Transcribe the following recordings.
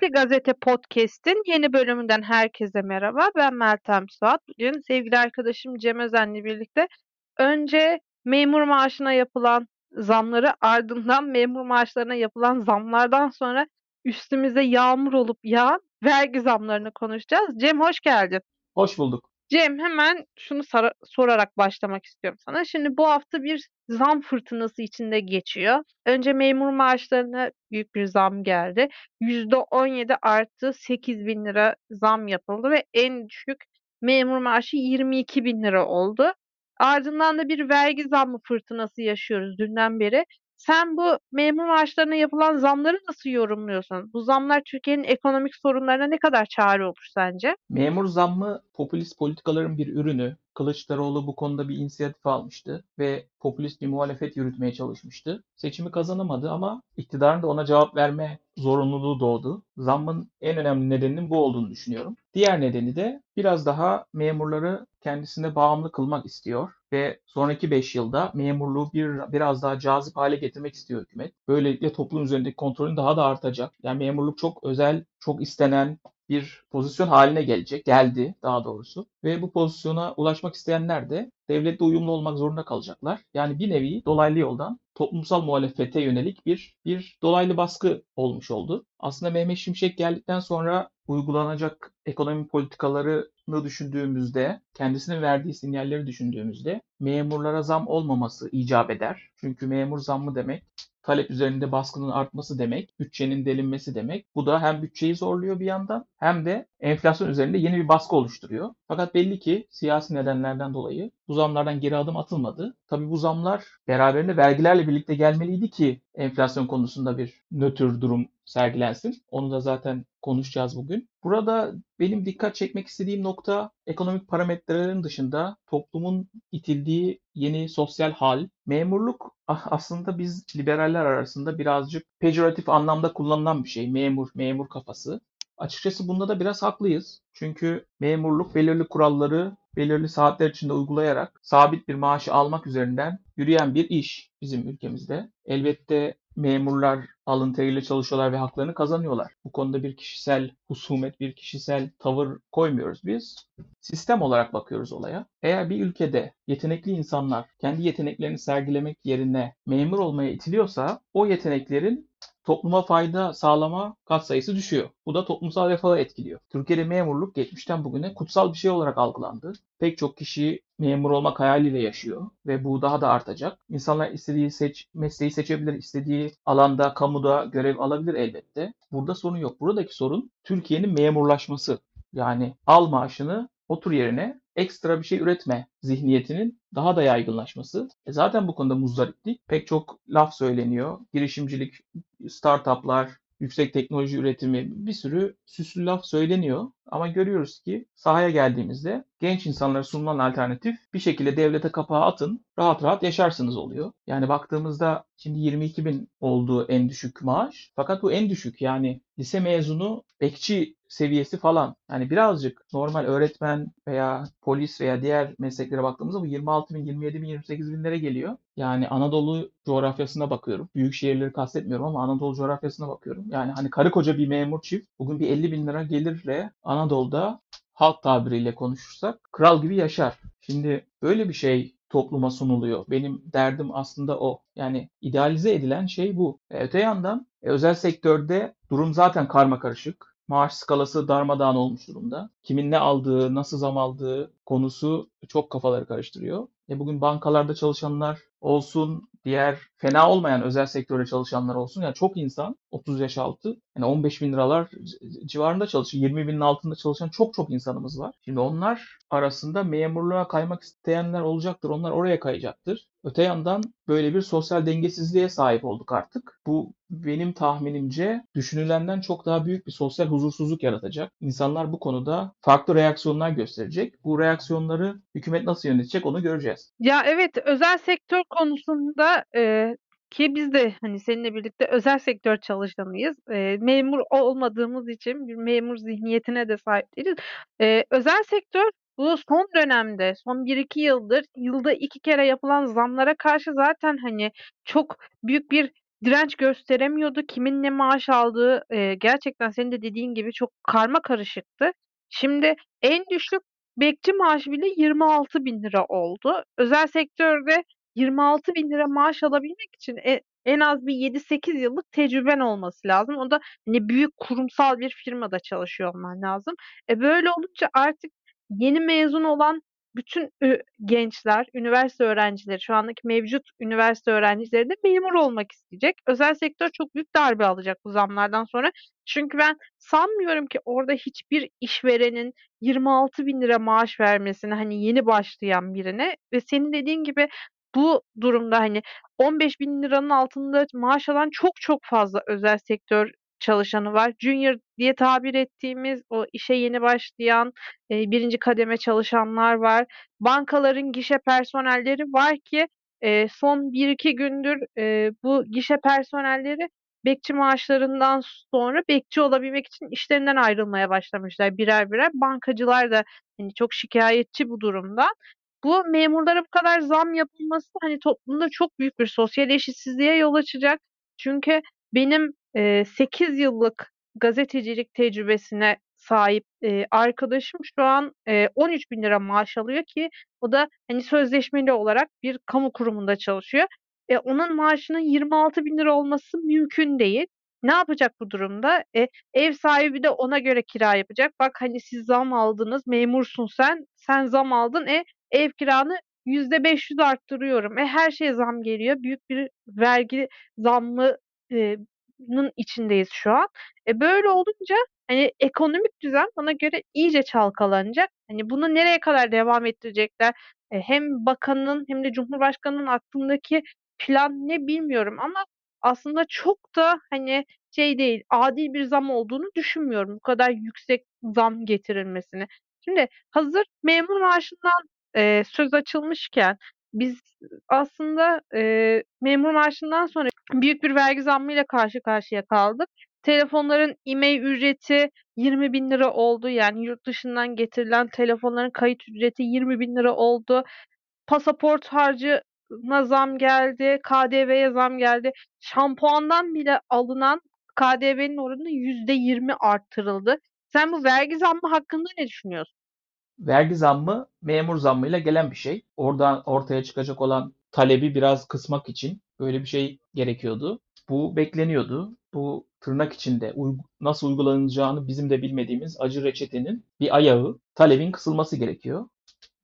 Sesli Gazete Podcast'in yeni bölümünden herkese merhaba. Ben Meltem Suat. Bugün sevgili arkadaşım Cem Özen'le birlikte önce memur maaşına yapılan zamları ardından memur maaşlarına yapılan zamlardan sonra üstümüze yağmur olup yağan vergi zamlarını konuşacağız. Cem hoş geldin. Hoş bulduk. Cem hemen şunu sorarak başlamak istiyorum sana. Şimdi bu hafta bir zam fırtınası içinde geçiyor. Önce memur maaşlarına büyük bir zam geldi. %17 artı 8 bin lira zam yapıldı ve en düşük memur maaşı 22 bin lira oldu. Ardından da bir vergi zammı fırtınası yaşıyoruz dünden beri. Sen bu memur maaşlarına yapılan zamları nasıl yorumluyorsun? Bu zamlar Türkiye'nin ekonomik sorunlarına ne kadar çare olur sence? Memur zammı popülist politikaların bir ürünü. Kılıçdaroğlu bu konuda bir inisiyatif almıştı ve popülist bir muhalefet yürütmeye çalışmıştı. Seçimi kazanamadı ama iktidarın da ona cevap verme zorunluluğu doğdu. Zammın en önemli nedeninin bu olduğunu düşünüyorum. Diğer nedeni de biraz daha memurları kendisine bağımlı kılmak istiyor ve sonraki 5 yılda memurluğu bir biraz daha cazip hale getirmek istiyor hükümet. Böylelikle toplum üzerindeki kontrolün daha da artacak. Yani memurluk çok özel, çok istenen bir pozisyon haline gelecek. Geldi daha doğrusu. Ve bu pozisyona ulaşmak isteyenler de devletle uyumlu olmak zorunda kalacaklar. Yani bir nevi dolaylı yoldan toplumsal muhalefete yönelik bir bir dolaylı baskı olmuş oldu. Aslında Mehmet Şimşek geldikten sonra uygulanacak ekonomi politikalarını düşündüğümüzde, kendisinin verdiği sinyalleri düşündüğümüzde memurlara zam olmaması icap eder. Çünkü memur zammı demek talep üzerinde baskının artması demek, bütçenin delinmesi demek. Bu da hem bütçeyi zorluyor bir yandan hem de enflasyon üzerinde yeni bir baskı oluşturuyor. Fakat belli ki siyasi nedenlerden dolayı bu zamlardan geri adım atılmadı. Tabii bu zamlar beraberinde vergilerle birlikte gelmeliydi ki enflasyon konusunda bir nötr durum sergilensin. Onu da zaten konuşacağız bugün. Burada benim dikkat çekmek istediğim nokta ekonomik parametrelerin dışında toplumun itildiği yeni sosyal hal. Memurluk aslında biz liberaller arasında birazcık pejoratif anlamda kullanılan bir şey. Memur, memur kafası. Açıkçası bunda da biraz haklıyız. Çünkü memurluk belirli kuralları belirli saatler içinde uygulayarak sabit bir maaşı almak üzerinden yürüyen bir iş bizim ülkemizde. Elbette memurlar alın teriyle çalışıyorlar ve haklarını kazanıyorlar. Bu konuda bir kişisel husumet, bir kişisel tavır koymuyoruz biz. Sistem olarak bakıyoruz olaya. Eğer bir ülkede yetenekli insanlar kendi yeteneklerini sergilemek yerine memur olmaya itiliyorsa o yeteneklerin topluma fayda sağlama katsayısı düşüyor. Bu da toplumsal refahı etkiliyor. Türkiye'de memurluk geçmişten bugüne kutsal bir şey olarak algılandı. Pek çok kişi memur olmak hayaliyle yaşıyor ve bu daha da artacak. İnsanlar istediği seç, mesleği seçebilir, istediği alanda, kamuda görev alabilir elbette. Burada sorun yok. Buradaki sorun Türkiye'nin memurlaşması. Yani al maaşını otur yerine ekstra bir şey üretme zihniyetinin daha da yaygınlaşması. E zaten bu konuda muzdariplik. Pek çok laf söyleniyor. Girişimcilik, startuplar, yüksek teknoloji üretimi bir sürü süslü laf söyleniyor. Ama görüyoruz ki sahaya geldiğimizde genç insanlara sunulan alternatif bir şekilde devlete kapağı atın rahat rahat yaşarsınız oluyor. Yani baktığımızda şimdi 22 bin olduğu en düşük maaş. Fakat bu en düşük yani lise mezunu bekçi seviyesi falan. Yani birazcık normal öğretmen veya polis veya diğer mesleklere baktığımızda bu 26 bin, 27 bin, 28 binlere geliyor. Yani Anadolu coğrafyasına bakıyorum. Büyük şehirleri kastetmiyorum ama Anadolu coğrafyasına bakıyorum. Yani hani karı koca bir memur çift bugün bir 50 bin lira gelirle Anadolu'da halk tabiriyle konuşursak kral gibi yaşar. Şimdi böyle bir şey topluma sunuluyor. Benim derdim aslında o. Yani idealize edilen şey bu. E, öte yandan e, özel sektörde durum zaten karma karışık. Maaş skalası darmadağın olmuş durumda. Kimin ne aldığı, nasıl zam aldığı konusu çok kafaları karıştırıyor. E bugün bankalarda çalışanlar olsun, diğer fena olmayan özel sektörde çalışanlar olsun. Yani çok insan 30 yaş altı yani 15 bin liralar civarında çalışıyor. 20 binin altında çalışan çok çok insanımız var. Şimdi onlar arasında memurluğa kaymak isteyenler olacaktır. Onlar oraya kayacaktır. Öte yandan böyle bir sosyal dengesizliğe sahip olduk artık. Bu benim tahminimce düşünülenden çok daha büyük bir sosyal huzursuzluk yaratacak. İnsanlar bu konuda farklı reaksiyonlar gösterecek. Bu reaksiyonları hükümet nasıl yönetecek onu göreceğiz. Ya evet özel sektör konusunda e, ki biz de hani seninle birlikte özel sektör çalışanıyız. E, memur olmadığımız için bir memur zihniyetine de sahip değiliz. E, özel sektör bu son dönemde, son 1-2 yıldır yılda 2 kere yapılan zamlara karşı zaten hani çok büyük bir direnç gösteremiyordu. Kimin ne maaş aldığı, eee, gerçekten senin de dediğin gibi çok karmakarışıktı. Şimdi en düşük bekçi maaşı bile ₺26.000 oldu. Özel sektörde ₺26.000 maaş alabilmek için e en az bir 7-8 yıllık tecrüben olması lazım. O da, hani, büyük kurumsal bir firmada çalışıyor olman lazım. E, böyle olunca artık yeni mezun olan bütün gençler, üniversite öğrencileri, şu andaki mevcut üniversite öğrencileri de memur olmak isteyecek. Özel sektör çok büyük darbe alacak bu zamlardan sonra. Çünkü ben sanmıyorum ki orada hiçbir işverenin ₺26.000 maaş vermesini, hani, yeni başlayan birine ve senin dediğin gibi bu durumda, hani, ₹15.000'nin altında maaş alan çok çok fazla özel sektör çalışanı var. Junior diye tabir ettiğimiz o işe yeni başlayan, eee, 1'inci kademe çalışanlar var. Bankaların gişe personelleri var ki, eee, son 1-2 gündür, eee, bu gişe personelleri bekçi maaşlarından sonra bekçi olabilmek için işlerinden ayrılmaya başlamışlar birer birer. Bankacılar da, hani, çok şikâyetçi bu durumdan. Bu memurlara bu kadar zam yapılması, hani, toplumda çok büyük bir sosyal eşitsizliğe yol açacak. Çünkü benim, eee, 8 yıllık gazetecilik tecrübesine sahip, eee, arkadaşım şu an, eee, ₹13.000 maaş alıyor ki o da, hani, sözleşmeli olarak bir kamu kurumunda çalışıyor. E, onun maaşının £26.000 olması mümkün değil. Ne yapacak bu durumda? E, ev sahibi de ona göre kira yapacak. Bak, hani, siz zam aldınız, memursun sen, sen zam aldın, e, ev kiranı %500 arttırıyorum. E, her şeye zam geliyor. Büyük bir vergi zammı eee, nın içindeyiz şu an. E, böyle olunca, hani, ekonomik düzen bana göre iyice çalkalanacak. Hani, bunu nereye kadar devam ettirecekler? E, hem bakanın hem de cumhurbaşkanının aklındaki plan ne bilmiyorum ama aslında çok da, hani, şey değil, adil bir zam olduğunu düşünmüyorum bu kadar yüksek zam getirilmesini. Şimdi hazır memur maaşından, eee, söz açılmışken biz aslında, eee, memur maaşından sonra büyük bir vergi zammıyla karşı karşıya kaldık. Telefonların IMEI ücreti ₹20.000 oldu. Yani yurt dışından getirilen telefonların kayıt ücreti ₹20.000 oldu. Pasaport harcına zam geldi, KDV'ye zam geldi. Şampuandan bile alınan KDV'nin oranı %20 arttırıldı. Sen bu vergi zammı hakkında ne düşünüyorsun? Vergi zammı memur zammıyla gelen bir şey. Oradan ortaya çıkacak olan talebi biraz kısmak için böyle bir şey gerekiyordu. Bu bekleniyordu. Bu tırnak içinde nasıl uygulanacağını bizim de bilmediğimiz acı reçetenin bir ayağı, talebin kısılması gerekiyor.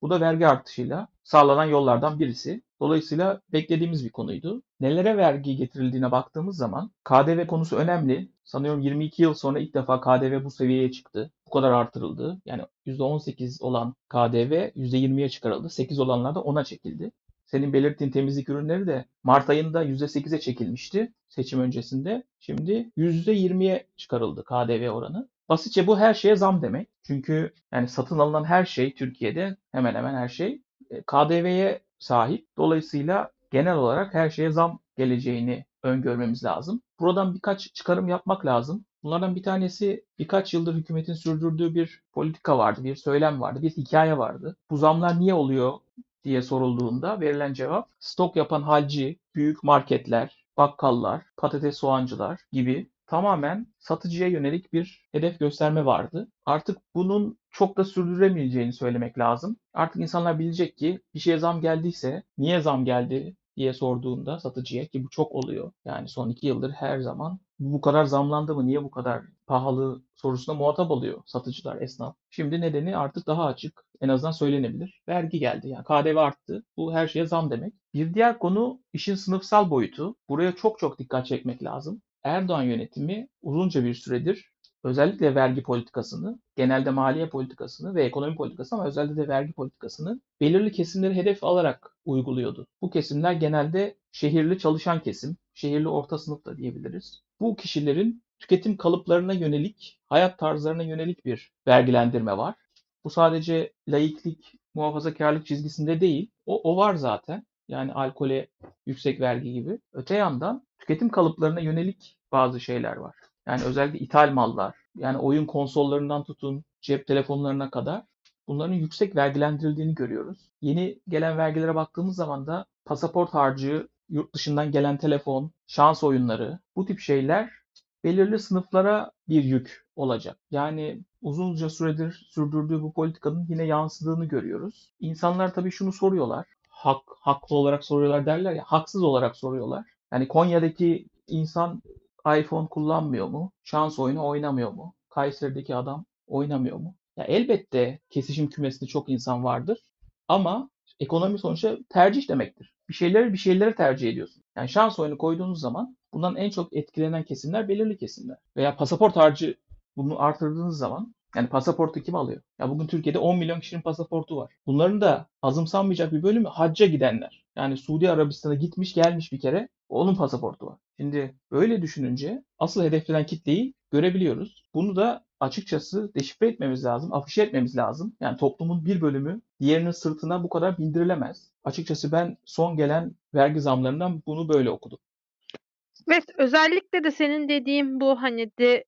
Bu da vergi artışıyla sağlanan yollardan birisi. Dolayısıyla beklediğimiz bir konuydu. Nelere vergi getirildiğine baktığımız zaman KDV konusu önemli. Sanıyorum 22 yıl sonra ilk defa KDV bu seviyeye çıktı. Bu kadar artırıldı. Yani %18 olan KDV %20'ye çıkarıldı. 8 olanlar da 10'a çekildi. Senin belirttiğin temizlik ürünleri de Mart ayında %8'e çekilmişti seçim öncesinde. Şimdi %20'ye çıkarıldı KDV oranı. Basitçe bu her şeye zam demek. Çünkü yani satın alınan her şey Türkiye'de hemen hemen her şey e, KDV'ye sahip. Dolayısıyla genel olarak her şeye zam geleceğini öngörmemiz lazım. Buradan birkaç çıkarım yapmak lazım. Bunlardan bir tanesi birkaç yıldır hükümetin sürdürdüğü bir politika vardı, bir söylem vardı, bir hikaye vardı. Bu zamlar niye oluyor diye sorulduğunda verilen cevap stok yapan halci, büyük marketler, bakkallar, patates soğancılar gibi tamamen satıcıya yönelik bir hedef gösterme vardı. Artık bunun çok da sürdüremeyeceğini söylemek lazım. Artık insanlar bilecek ki bir şeye zam geldiyse niye zam geldi diye sorduğunda satıcıya ki bu çok oluyor. Yani son iki yıldır her zaman bu kadar zamlandı mı, niye bu kadar pahalı sorusuna muhatap oluyor satıcılar, esnaf. Şimdi nedeni artık daha açık. En azından söylenebilir. Vergi geldi. Yani KDV arttı. Bu her şeye zam demek. Bir diğer konu işin sınıfsal boyutu. Buraya çok çok dikkat çekmek lazım. Erdoğan yönetimi uzunca bir süredir özellikle vergi politikasını, genelde maliye politikasını ve ekonomi politikasını ama özellikle de vergi politikasını belirli kesimleri hedef alarak uyguluyordu. Bu kesimler genelde şehirli çalışan kesim, şehirli orta sınıf da diyebiliriz. Bu kişilerin tüketim kalıplarına yönelik, hayat tarzlarına yönelik bir vergilendirme var. Bu sadece laiklik, muhafazakarlık çizgisinde değil, o, o var zaten. Yani alkole yüksek vergi gibi. Öte yandan tüketim kalıplarına yönelik bazı şeyler var. Yani özellikle ithal mallar, yani oyun konsollarından tutun cep telefonlarına kadar bunların yüksek vergilendirildiğini görüyoruz. Yeni gelen vergilere baktığımız zaman da pasaport harcı yurt dışından gelen telefon, şans oyunları bu tip şeyler belirli sınıflara bir yük olacak. Yani uzunca süredir sürdürdüğü bu politikanın yine yansıdığını görüyoruz. İnsanlar tabii şunu soruyorlar. Hak, haklı olarak soruyorlar derler ya, haksız olarak soruyorlar. Yani Konya'daki insan iPhone kullanmıyor mu? Şans oyunu oynamıyor mu? Kayseri'deki adam oynamıyor mu? Ya elbette kesişim kümesinde çok insan vardır. Ama ekonomi sonuçta tercih demektir. Bir şeyleri bir şeylere tercih ediyorsun. Yani şans oyunu koyduğunuz zaman bundan en çok etkilenen kesimler belirli kesimler. Veya pasaport harcı bunu artırdığınız zaman yani pasaportu kim alıyor? Ya bugün Türkiye'de 10 milyon kişinin pasaportu var. Bunların da azımsanmayacak bir bölümü hacca gidenler. Yani Suudi Arabistan'a gitmiş gelmiş bir kere onun pasaportu var. Şimdi böyle düşününce asıl hedeflenen kitleyi görebiliyoruz. Bunu da açıkçası deşifre etmemiz lazım, afişe etmemiz lazım. Yani toplumun bir bölümü diğerinin sırtına bu kadar bindirilemez. Açıkçası ben son gelen vergi zamlarından bunu böyle okudum. Evet, özellikle de senin dediğin bu hani de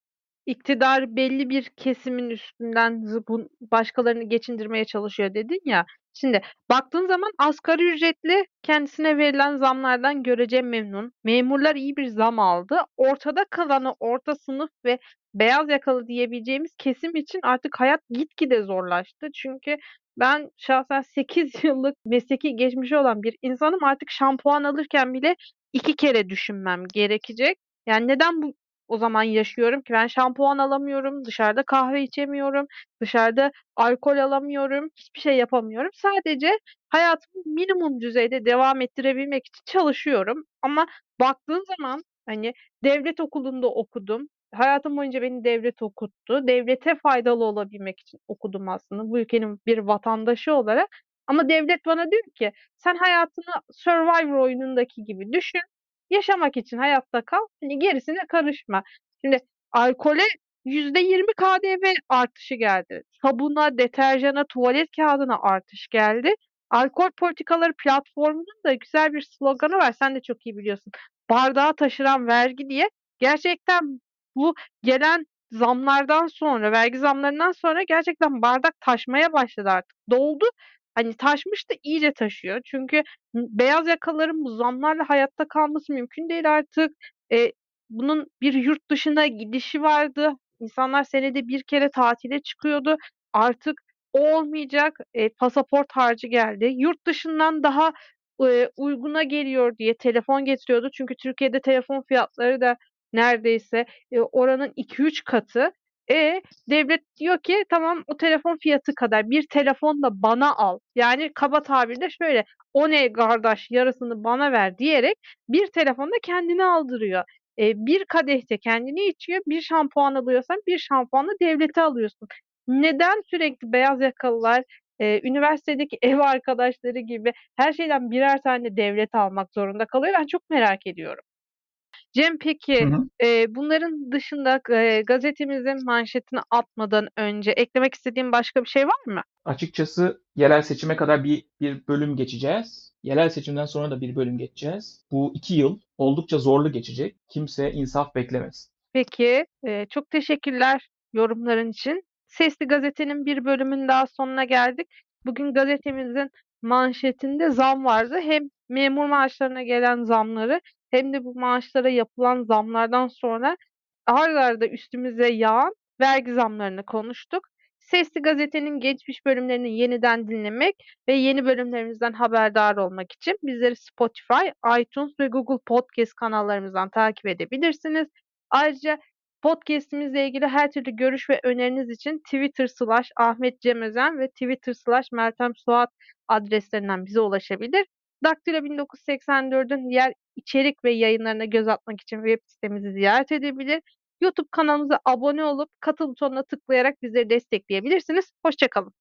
iktidar belli bir kesimin üstünden zıbun başkalarını geçindirmeye çalışıyor dedin ya. Şimdi baktığın zaman asgari ücretli kendisine verilen zamlardan görece memnun. Memurlar iyi bir zam aldı. Ortada kalanı orta sınıf ve beyaz yakalı diyebileceğimiz kesim için artık hayat gitgide zorlaştı. Çünkü ben şahsen 8 yıllık mesleki geçmişi olan bir insanım. Artık şampuan alırken bile iki kere düşünmem gerekecek. Yani neden bu o zaman yaşıyorum ki? Ben şampuan alamıyorum, dışarıda kahve içemiyorum, dışarıda alkol alamıyorum, hiçbir şey yapamıyorum. Sadece hayatımı minimum düzeyde devam ettirebilmek için çalışıyorum. Ama baktığın zaman hani devlet okulunda okudum. Hayatım boyunca beni devlet okuttu. Devlete faydalı olabilmek için okudum aslında bu ülkenin bir vatandaşı olarak. Ama devlet bana diyor ki sen hayatını Survivor oyunundaki gibi düşün. Yaşamak için hayatta kal. Hani gerisine karışma. Şimdi alkole %20 KDV artışı geldi. Sabuna, deterjana, tuvalet kağıdına artış geldi. Alkol politikaları platformunun da güzel bir sloganı var. Sen de çok iyi biliyorsun. Bardağı taşıran vergi diye. Gerçekten bu gelen zamlardan sonra, vergi zamlarından sonra gerçekten bardak taşmaya başladı artık. Doldu. Hani taşmıştı, iyice taşıyor. Çünkü beyaz yakalıların bu zamlarla hayatta kalması mümkün değil artık. Eee, bunun bir yurt dışına gidişi vardı. İnsanlar senede bir kere tatile çıkıyordu. Artık olmayacak. Eee, pasaport harcı geldi. Yurt dışından daha, eee, uyguna geliyor diye telefon getiriyordu. Çünkü Türkiye'de telefon fiyatları da neredeyse, eee, oranın 2-3 katı. E, devlet diyor ki tamam o telefon fiyatı kadar bir telefon da bana al. Yani kaba tabirle şöyle, "O ne kardeş yarısını bana ver." diyerek bir telefonu da kendine aldırıyor. Eee, bir kadehte kendini içiyor, bir şampuan alıyorsan bir şampuan da devlete alıyorsun. Neden sürekli beyaz yakalılar, eee, üniversitedeki ev arkadaşları gibi her şeyden birer tane devlete almak zorunda kalıyor? Ben çok merak ediyorum. Cem Hı peki, hı. eee, bunların dışında eee, gazetemizin manşetine atmadan önce eklemek istediğin başka bir şey var mı? Açıkçası yerel seçime kadar bir bir bölüm geçeceğiz. Yerel seçimden sonra da bir bölüm geçeceğiz. Bu 2 yıl oldukça zorlu geçecek. Kimse insaf beklemesin. Peki, eee, çok teşekkürler yorumların için. Sesli Gazete'nin bir bölümünün daha sonuna geldik. Bugün gazetemizin manşetinde zam vardı. Hem memur maaşlarına gelen zamları hem de bu maaşlara yapılan zamlardan sonra art arda üstümüze yağan vergi zamlarını konuştuk. Sesli Gazete'nin geçmiş bölümlerini yeniden dinlemek ve yeni bölümlerimizden haberdar olmak için bizleri Spotify, iTunes ve Google Podcast kanallarımızdan takip edebilirsiniz. Ayrıca podcast'imizle ilgili her türlü görüş ve öneriniz için Twitter/ahmetcemözen ve Twitter/meltemsuat adreslerinden bize ulaşabilir. Daktilo 1984'ün diğer içerik ve yayınlarına göz atmak için web sitemizi ziyaret edebilir. YouTube kanalımıza abone olup katıl butonuna tıklayarak bizleri destekleyebilirsiniz. Hoşça kalın.